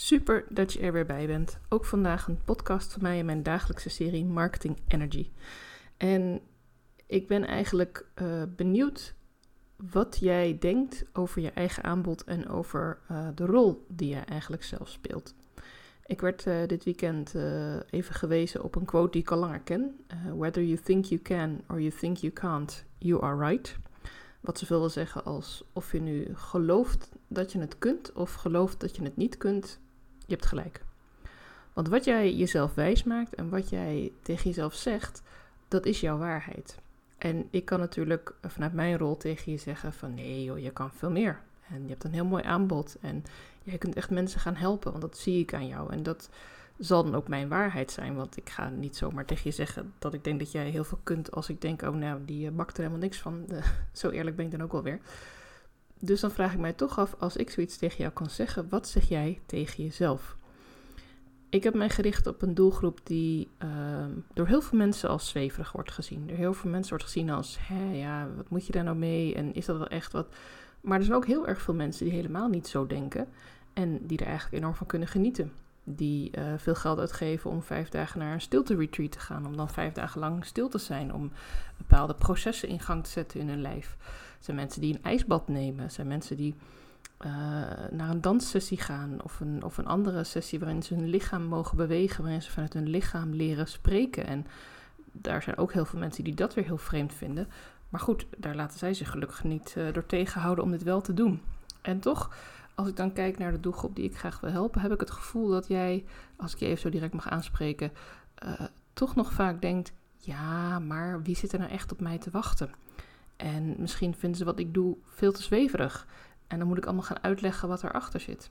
Super dat je er weer bij bent. Ook vandaag een podcast van mij in mijn dagelijkse serie Marketing Energy. En ik ben eigenlijk uh, benieuwd wat jij denkt over je eigen aanbod en over uh, de rol die jij eigenlijk zelf speelt. Ik werd uh, dit weekend even gewezen op een quote die ik al langer ken. Whether you think you can or you think you can't, you are right. Wat zoveel wil zeggen als of je nu gelooft dat je het kunt of gelooft dat je het niet kunt, je hebt gelijk. Want wat jij jezelf wijs maakt en wat jij tegen jezelf zegt, dat is jouw waarheid. En ik kan natuurlijk vanuit mijn rol tegen je zeggen van nee joh, je kan veel meer. En je hebt een heel mooi aanbod en jij kunt echt mensen gaan helpen, want dat zie ik aan jou. En dat zal dan ook mijn waarheid zijn, want ik ga niet zomaar tegen je zeggen dat ik denk dat jij heel veel kunt als ik denk, oh nou, die eh, bakt er helemaal niks van. zo eerlijk ben ik dan ook wel weer. Dus dan vraag ik mij toch af, als ik zoiets tegen jou kan zeggen, wat zeg jij tegen jezelf? Ik heb mij gericht op een doelgroep die ehm, door heel veel mensen als zweverig wordt gezien. Door heel veel mensen wordt gezien als, hé, ja, wat moet je daar nou mee? En is dat wel echt wat? Maar er zijn ook heel erg veel mensen die helemaal niet zo denken en die er eigenlijk enorm van kunnen genieten. Die uh, veel geld uitgeven om vijf dagen naar een stilte-retreat te gaan, om dan vijf dagen lang stil te zijn, om bepaalde processen in gang te zetten in hun lijf. Er zijn mensen die een ijsbad nemen, er zijn mensen die uh, naar een danssessie gaan of een, of een andere sessie waarin ze hun lichaam mogen bewegen, waarin ze vanuit hun lichaam leren spreken. En daar zijn ook heel veel mensen die dat weer heel vreemd vinden. Maar goed, daar laten zij zich gelukkig niet uh, door tegenhouden om dit wel te doen. En toch, als ik dan kijk naar de doelgroep die ik graag wil helpen, heb ik het gevoel dat jij, als ik je even zo direct mag aanspreken, uh, toch nog vaak denkt: ja, maar wie zit er nou echt op mij te wachten? En misschien vinden ze wat ik doe veel te zweverig. En dan moet ik allemaal gaan uitleggen wat erachter zit.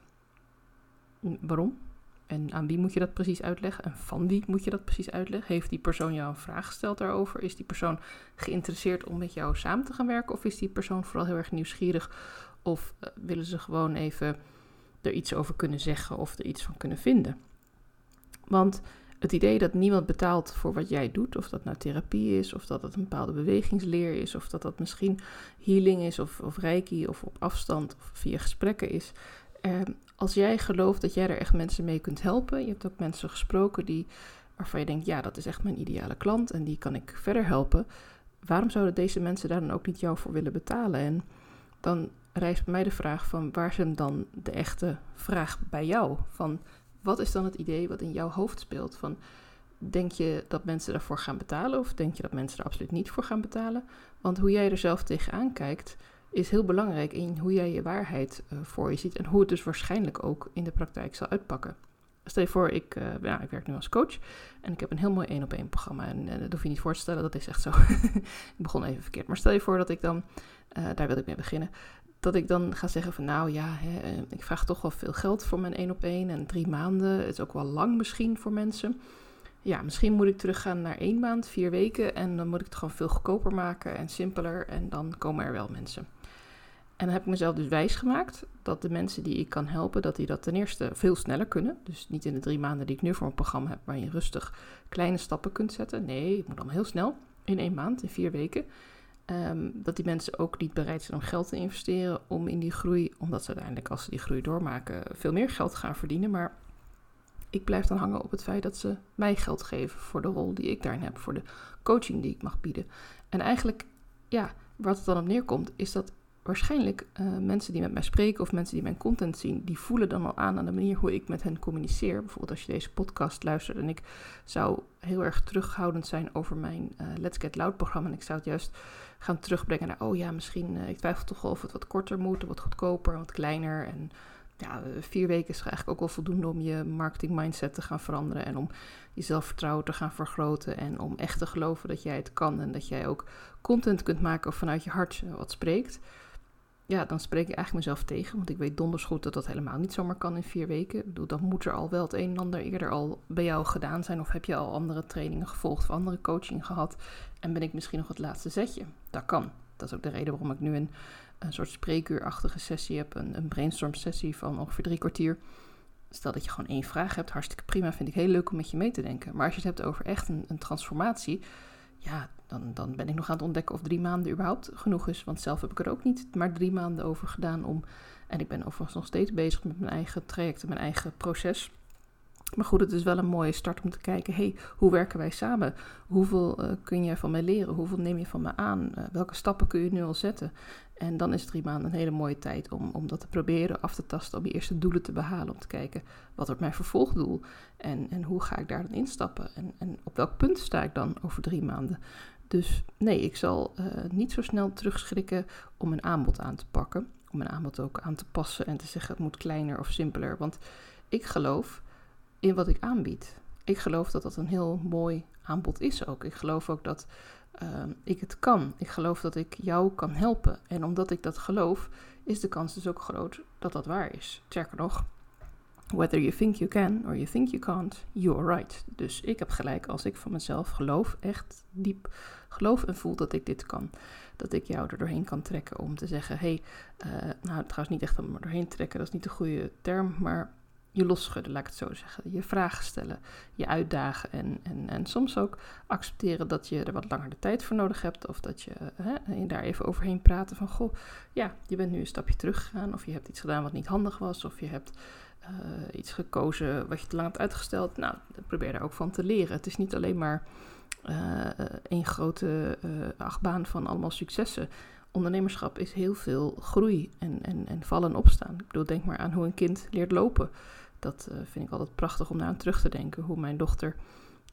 Waarom? En aan wie moet je dat precies uitleggen? En van wie moet je dat precies uitleggen? Heeft die persoon jou een vraag gesteld daarover? Is die persoon geïnteresseerd om met jou samen te gaan werken? Of is die persoon vooral heel erg nieuwsgierig? Of uh, willen ze gewoon even er iets over kunnen zeggen of er iets van kunnen vinden? Want het idee dat niemand betaalt voor wat jij doet, of dat nou therapie is, of dat het een bepaalde bewegingsleer is, of dat dat misschien healing is, of, of reiki, of op afstand, of via gesprekken is. Eh, als jij gelooft dat jij er echt mensen mee kunt helpen, je hebt ook mensen gesproken die, waarvan je denkt, ja, dat is echt mijn ideale klant en die kan ik verder helpen. Waarom zouden deze mensen daar dan ook niet jou voor willen betalen? En dan rijst bij mij de vraag van waar zijn dan de echte vraag bij jou? Van wat is dan het idee wat in jouw hoofd speelt? Van, denk je dat mensen daarvoor gaan betalen of denk je dat mensen er absoluut niet voor gaan betalen? Want hoe jij er zelf tegenaan kijkt is heel belangrijk in hoe jij je waarheid uh, voor je ziet en hoe het dus waarschijnlijk ook in de praktijk zal uitpakken. Stel je voor, ik, uh, ik werk nu als coach en ik heb een heel mooi één op één programma. En, en dat hoef je niet voor te stellen, dat is echt zo. ik begon even verkeerd. Maar stel je voor dat ik dan, daar wil ik mee beginnen, dat ik dan ga zeggen van nou ja, hè, eh, ik vraag toch wel veel geld voor mijn één op één en drie maanden. Is ook wel lang misschien voor mensen. Ja, misschien moet ik teruggaan naar één maand, vier weken en dan moet ik het gewoon veel goedkoper maken en simpeler en dan komen er wel mensen. En dan heb ik mezelf dus wijs gemaakt dat de mensen die ik kan helpen, dat die dat ten eerste veel sneller kunnen. Dus niet in de drie maanden die ik nu voor mijn programma heb, waar je rustig kleine stappen kunt zetten. Nee, het moet dan heel snel, in één maand, in vier weken. Um, dat die mensen ook niet bereid zijn om geld te investeren om in die groei, omdat ze uiteindelijk als ze die groei doormaken veel meer geld gaan verdienen. Maar ik blijf dan hangen op het feit dat ze mij geld geven voor de rol die ik daarin heb, voor de coaching die ik mag bieden. En eigenlijk, ja, wat het dan op neerkomt, is dat waarschijnlijk uh, mensen die met mij spreken of mensen die mijn content zien, die voelen dan al aan aan de manier hoe ik met hen communiceer. Bijvoorbeeld als je deze podcast luistert en ik zou heel erg terughoudend zijn over mijn uh, Let's Get Loud programma en ik zou het juist gaan terugbrengen naar, oh ja, misschien, uh, ik twijfel toch wel of het wat korter moet, of wat goedkoper, wat kleiner. En ja, vier weken is eigenlijk ook wel voldoende om je marketing mindset te gaan veranderen en om je zelfvertrouwen te gaan vergroten en om echt te geloven dat jij het kan en dat jij ook content kunt maken vanuit je hart wat spreekt ja, dan spreek ik eigenlijk mezelf tegen. Want ik weet donders goed dat dat helemaal niet zomaar kan in vier weken. Ik bedoel, dan moet er al wel het een en ander eerder al bij jou gedaan zijn. Of heb je al andere trainingen gevolgd of andere coaching gehad. En ben ik misschien nog het laatste zetje. Dat kan. Dat is ook de reden waarom ik nu een, een soort spreekuurachtige sessie heb. Een, een brainstorm sessie van ongeveer drie kwartier. Stel dat je gewoon één vraag hebt, hartstikke prima. Vind ik heel leuk om met je mee te denken. Maar als je het hebt over echt een, een transformatie. Ja, dan, dan ben ik nog aan het ontdekken of drie maanden überhaupt genoeg is. Want zelf heb ik er ook niet maar drie maanden over gedaan om. En ik ben overigens nog steeds bezig met mijn eigen traject en mijn eigen proces. Maar goed, het is wel een mooie start om te kijken, hey, hoe werken wij samen? Hoeveel uh, kun jij van mij leren? Hoeveel neem je van me aan? Uh, welke stappen kun je nu al zetten? En dan is drie maanden een hele mooie tijd om, om dat te proberen af te tasten, om je eerste doelen te behalen, om te kijken wat wordt mijn vervolgdoel en, en hoe ga ik daar dan instappen en, en op welk punt sta ik dan over drie maanden. Dus nee, ik zal uh, niet zo snel terugschrikken om een aanbod aan te pakken, om een aanbod ook aan te passen en te zeggen het moet kleiner of simpeler, want ik geloof in wat ik aanbied. Ik geloof dat dat een heel mooi aanbod is ook. Ik geloof ook dat uh, ik het kan. Ik geloof dat ik jou kan helpen. En omdat ik dat geloof, is de kans dus ook groot dat dat waar is. Sterker nog, whether you think you can or you think you can't, you are right. Dus ik heb gelijk als ik van mezelf geloof, echt diep geloof en voel dat ik dit kan. Dat ik jou er doorheen kan trekken om te zeggen: hé, hey, uh, nou trouwens niet echt om er doorheen trekken, dat is niet de goede term, maar je losschudden, laat ik het zo zeggen. Je vragen stellen, je uitdagen en, en, en soms ook accepteren dat je er wat langer de tijd voor nodig hebt. Of dat je hè, daar even overheen praten van, goh, ja, je bent nu een stapje teruggegaan. Of je hebt iets gedaan wat niet handig was. Of je hebt uh, iets gekozen wat je te lang hebt uitgesteld. Nou, probeer daar ook van te leren. Het is niet alleen maar uh, één grote uh, achtbaan van allemaal successen ondernemerschap is heel veel groei en, en, en vallen en opstaan. Ik bedoel, denk maar aan hoe een kind leert lopen. Dat uh, vind ik altijd prachtig om daar aan terug te denken. Hoe mijn dochter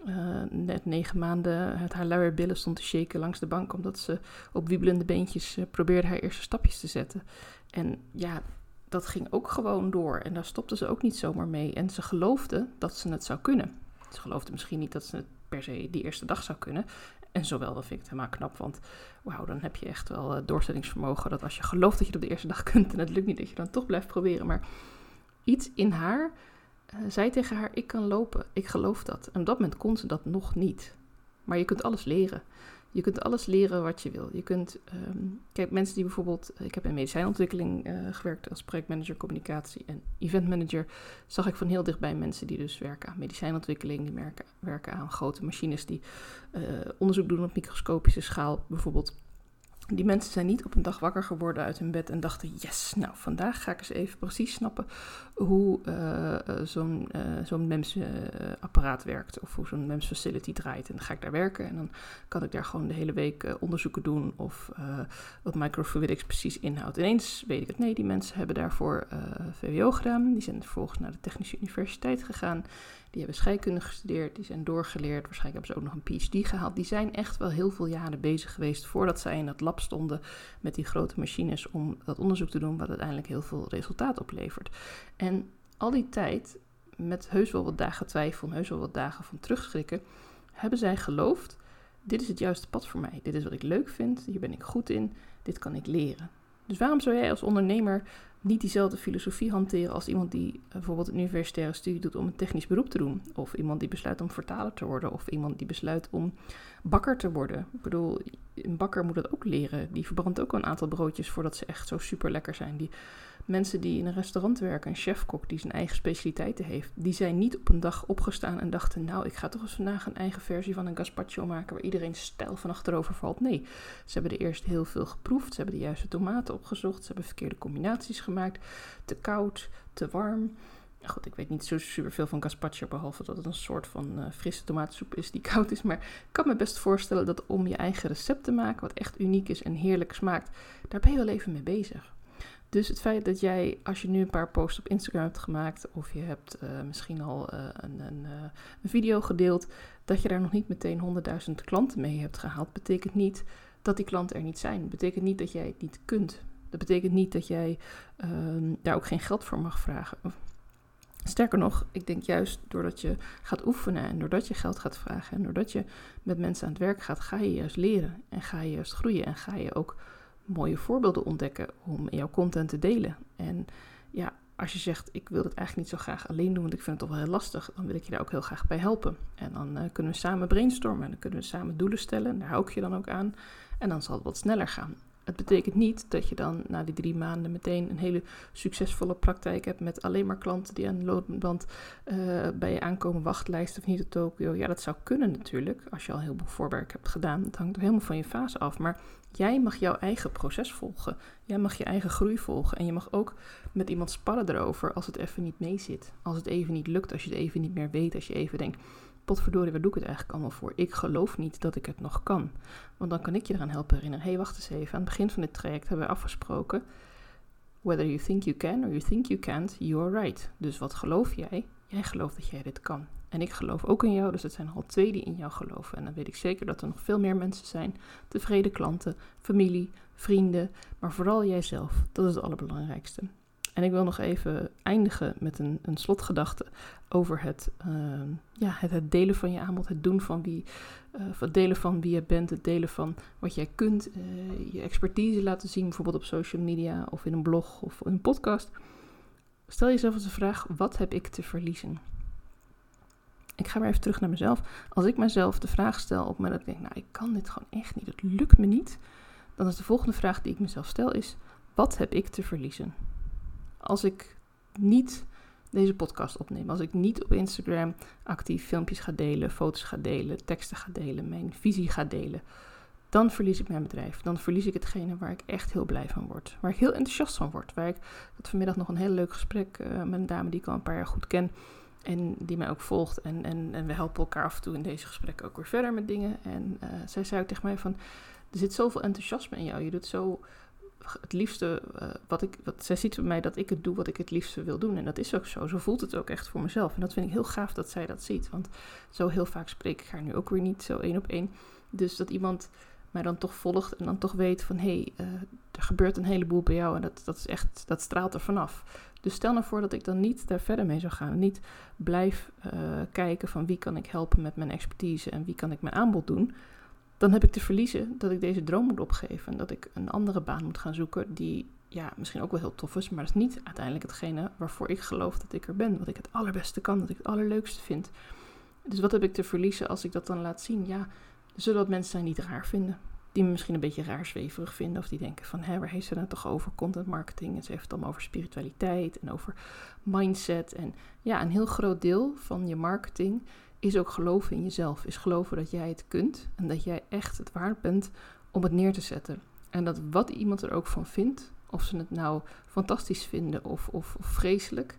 uh, net negen maanden het haar luier billen stond te shaken langs de bank. Omdat ze op wiebelende beentjes uh, probeerde haar eerste stapjes te zetten. En ja, dat ging ook gewoon door. En daar stopte ze ook niet zomaar mee. En ze geloofde dat ze het zou kunnen. Ze geloofde misschien niet dat ze het per se die eerste dag zou kunnen. En zowel, dat vind ik helemaal knap, want wauw, dan heb je echt wel doorzettingsvermogen. Dat als je gelooft dat je het op de eerste dag kunt en het lukt niet, dat je dan toch blijft proberen. Maar iets in haar uh, zei tegen haar, ik kan lopen, ik geloof dat. En op dat moment kon ze dat nog niet. Maar je kunt alles leren. Je kunt alles leren wat je wil. Je kunt, um, kijk, mensen die bijvoorbeeld, ik heb in medicijnontwikkeling uh, gewerkt als projectmanager communicatie en eventmanager, zag ik van heel dichtbij mensen die dus werken aan medicijnontwikkeling, die werken, werken aan grote machines die onderzoek doen op microscopische schaal, bijvoorbeeld die mensen zijn niet op een dag wakker geworden uit hun bed en dachten: Yes, nou vandaag ga ik eens even precies snappen hoe uh, zo'n uh, zo'n MEMS-apparaat werkt of hoe zo'n MEMS-facility draait. En dan ga ik daar werken en dan kan ik daar gewoon de hele week onderzoeken doen of wat microfluidics precies inhoudt. Ineens weet ik het: nee, die mensen hebben daarvoor VWO gedaan. Die zijn vervolgens naar de Technische Universiteit gegaan. Die hebben scheikunde gestudeerd, die zijn doorgeleerd. Waarschijnlijk hebben ze ook nog een PhD gehaald. Die zijn echt wel heel veel jaren bezig geweest voordat zij in dat lab stonden met die grote machines om dat onderzoek te doen, wat uiteindelijk heel veel resultaat oplevert. En al die tijd, met heus wel wat dagen twijfel, heus wel wat dagen van terugschrikken, hebben zij geloofd: dit is het juiste pad voor mij. Dit is wat ik leuk vind, hier ben ik goed in, dit kan ik leren. Dus waarom zou jij als ondernemer niet diezelfde filosofie hanteren als iemand die bijvoorbeeld een universitaire studie doet om een technisch beroep te doen. Of iemand die besluit om vertaler te worden. Of iemand die besluit om bakker te worden. Ik bedoel, een bakker moet dat ook leren. Die verbrandt ook een aantal broodjes voordat ze echt zo super lekker zijn. Die mensen die in een restaurant werken, een chefkok die zijn eigen specialiteiten heeft, die zijn niet op een dag opgestaan en dachten, nou, ik ga toch eens vandaag een eigen versie van een gazpacho maken waar iedereen stijl van achterover valt. Nee, ze hebben er eerst heel veel geproefd, ze hebben de juiste tomaten opgezocht, ze hebben verkeerde combinaties gemaakt, te koud, te warm. Goed, ik weet niet zo super veel van gazpacho, behalve dat het een soort van uh, frisse tomatensoep is die koud is. Maar ik kan me best voorstellen dat om je eigen recept te maken, wat echt uniek is en heerlijk smaakt, daar ben je wel even mee bezig. Dus het feit dat jij, als je nu een paar posts op Instagram hebt gemaakt, of je hebt uh, misschien al uh, een, een, uh, een, video gedeeld, dat je daar nog niet meteen 100.000 klanten mee hebt gehaald, betekent niet dat die klanten er niet zijn. betekent niet dat jij het niet kunt. Dat betekent niet dat jij ehm, daar ook geen geld voor mag vragen. Sterker nog, ik denk juist doordat je gaat oefenen en doordat je geld gaat vragen en doordat je met mensen aan het werk gaat, ga je juist leren en ga je juist groeien en ga je ook mooie voorbeelden ontdekken om jouw content te delen. En ja, als je zegt, ik wil het eigenlijk niet zo graag alleen doen, want ik vind het toch wel heel lastig, dan wil ik je daar ook heel graag bij helpen. En dan uh, kunnen we samen brainstormen, en dan kunnen we samen doelen stellen, en daar hou ik je dan ook aan. En dan zal het wat sneller gaan. Het betekent niet dat je dan na die drie maanden meteen een hele succesvolle praktijk hebt met alleen maar klanten die aan de loopband uh, bij je aankomen, wachtlijst of niet tot Tokio. Ja, dat zou kunnen natuurlijk, als je al heel veel voorwerk hebt gedaan. Dat hangt helemaal van je fase af. Maar jij mag jouw eigen proces volgen. Jij mag je eigen groei volgen. En je mag ook met iemand sparren erover als het even niet mee zit. Als het even niet lukt, als je het even niet meer weet, als je even denkt potverdorie, waar doe ik het eigenlijk allemaal voor? Ik geloof niet dat ik het nog kan. Want dan kan ik je eraan helpen herinneren. Hé, hey, wacht eens even. Aan het begin van dit traject hebben we afgesproken. Whether you think you can or you think you can't, you are right. Dus wat geloof jij? Jij gelooft dat jij dit kan. En ik geloof ook in jou, dus het zijn al twee die in jou geloven. En dan weet ik zeker dat er nog veel meer mensen zijn. Tevreden klanten, familie, vrienden, maar vooral jijzelf. Dat is het allerbelangrijkste. En ik wil nog even eindigen met een, een slotgedachte over het, ehm, ja, het, het, delen van je aanbod, het doen van wie, uh, het delen van wie je bent, het delen van wat jij kunt, uh, je expertise laten zien, bijvoorbeeld op social media of in een blog of in een podcast. Stel jezelf eens de vraag: wat heb ik te verliezen? Ik ga maar even terug naar mezelf. Als ik mezelf de vraag stel op moment dat ik denk, nou, ik kan dit gewoon echt niet, het lukt me niet, dan is de volgende vraag die ik mezelf stel is: wat heb ik te verliezen? Als ik niet deze podcast opneem, als ik niet op Instagram actief filmpjes ga delen, foto's ga delen, teksten ga delen, mijn visie ga delen, dan verlies ik mijn bedrijf. Dan verlies ik hetgene waar ik echt heel blij van word. Waar ik heel enthousiast van word. Waar ik had vanmiddag nog een heel leuk gesprek uh, met een dame die ik al een paar jaar goed ken. En die mij ook volgt. En, en, we helpen elkaar af en toe in deze gesprekken ook weer verder met dingen. En uh, zij zei ook tegen mij van, er zit zoveel enthousiasme in jou. Je doet zo het liefste, uh, wat ik, wat, zij ziet bij mij dat ik het doe wat ik het liefste wil doen. En dat is ook zo. Zo voelt het ook echt voor mezelf. En dat vind ik heel gaaf dat zij dat ziet. Want zo heel vaak spreek ik haar nu ook weer niet zo één op één. Dus dat iemand mij dan toch volgt en dan toch weet van hé, hey, uh, er gebeurt een heleboel bij jou en dat, dat is echt, dat straalt er vanaf. Dus stel nou voor dat ik dan niet daar verder mee zou gaan niet blijf uh, kijken van wie kan ik helpen met mijn expertise en wie kan ik mijn aanbod doen dan heb ik te verliezen dat ik deze droom moet opgeven. En dat ik een andere baan moet gaan zoeken die ja, misschien ook wel heel tof is, maar dat is niet uiteindelijk hetgene waarvoor ik geloof dat ik er ben. Wat ik het allerbeste kan, dat ik het allerleukste vind. Dus wat heb ik te verliezen als ik dat dan laat zien? Ja, er zullen wat mensen zijn die het raar vinden. Die me misschien een beetje raar zweverig vinden. Of die denken van, hé, waar heeft ze nou toch over content marketing? En ze heeft het allemaal over spiritualiteit en over mindset. En ja, een heel groot deel van je marketing is ook geloven in jezelf. Is geloven dat jij het kunt en dat jij echt het waard bent om het neer te zetten. En dat wat iemand er ook van vindt, of ze het nou fantastisch vinden of, of, vreselijk,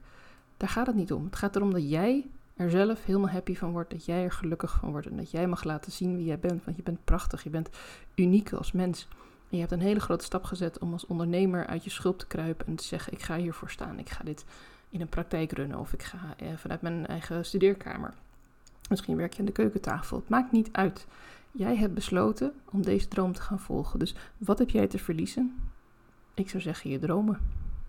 daar gaat het niet om. Het gaat erom dat jij er zelf helemaal happy van wordt, dat jij er gelukkig van wordt en dat jij mag laten zien wie jij bent. Want je bent prachtig, je bent uniek als mens. En je hebt een hele grote stap gezet om als ondernemer uit je schulp te kruipen en te zeggen: Ik ga hiervoor staan, ik ga dit in een praktijk runnen of ik ga eh, vanuit mijn eigen studeerkamer. Misschien werk je aan de keukentafel. Het maakt niet uit. Jij hebt besloten om deze droom te gaan volgen. Dus wat heb jij te verliezen? Ik zou zeggen je dromen.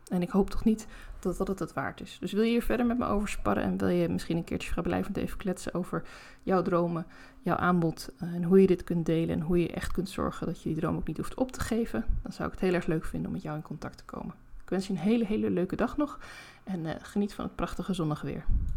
En ik hoop toch niet dat dat het het waard is. Dus wil je hier verder met me over sparren en wil je misschien een keertje vrijblijvend even kletsen over jouw dromen, jouw aanbod eh, en hoe je dit kunt delen en hoe je echt kunt zorgen dat je die droom ook niet hoeft op te geven, dan zou ik het heel erg leuk vinden om met jou in contact te komen. Ik wens je een hele, hele leuke dag nog en uh, geniet van het prachtige zonnige weer.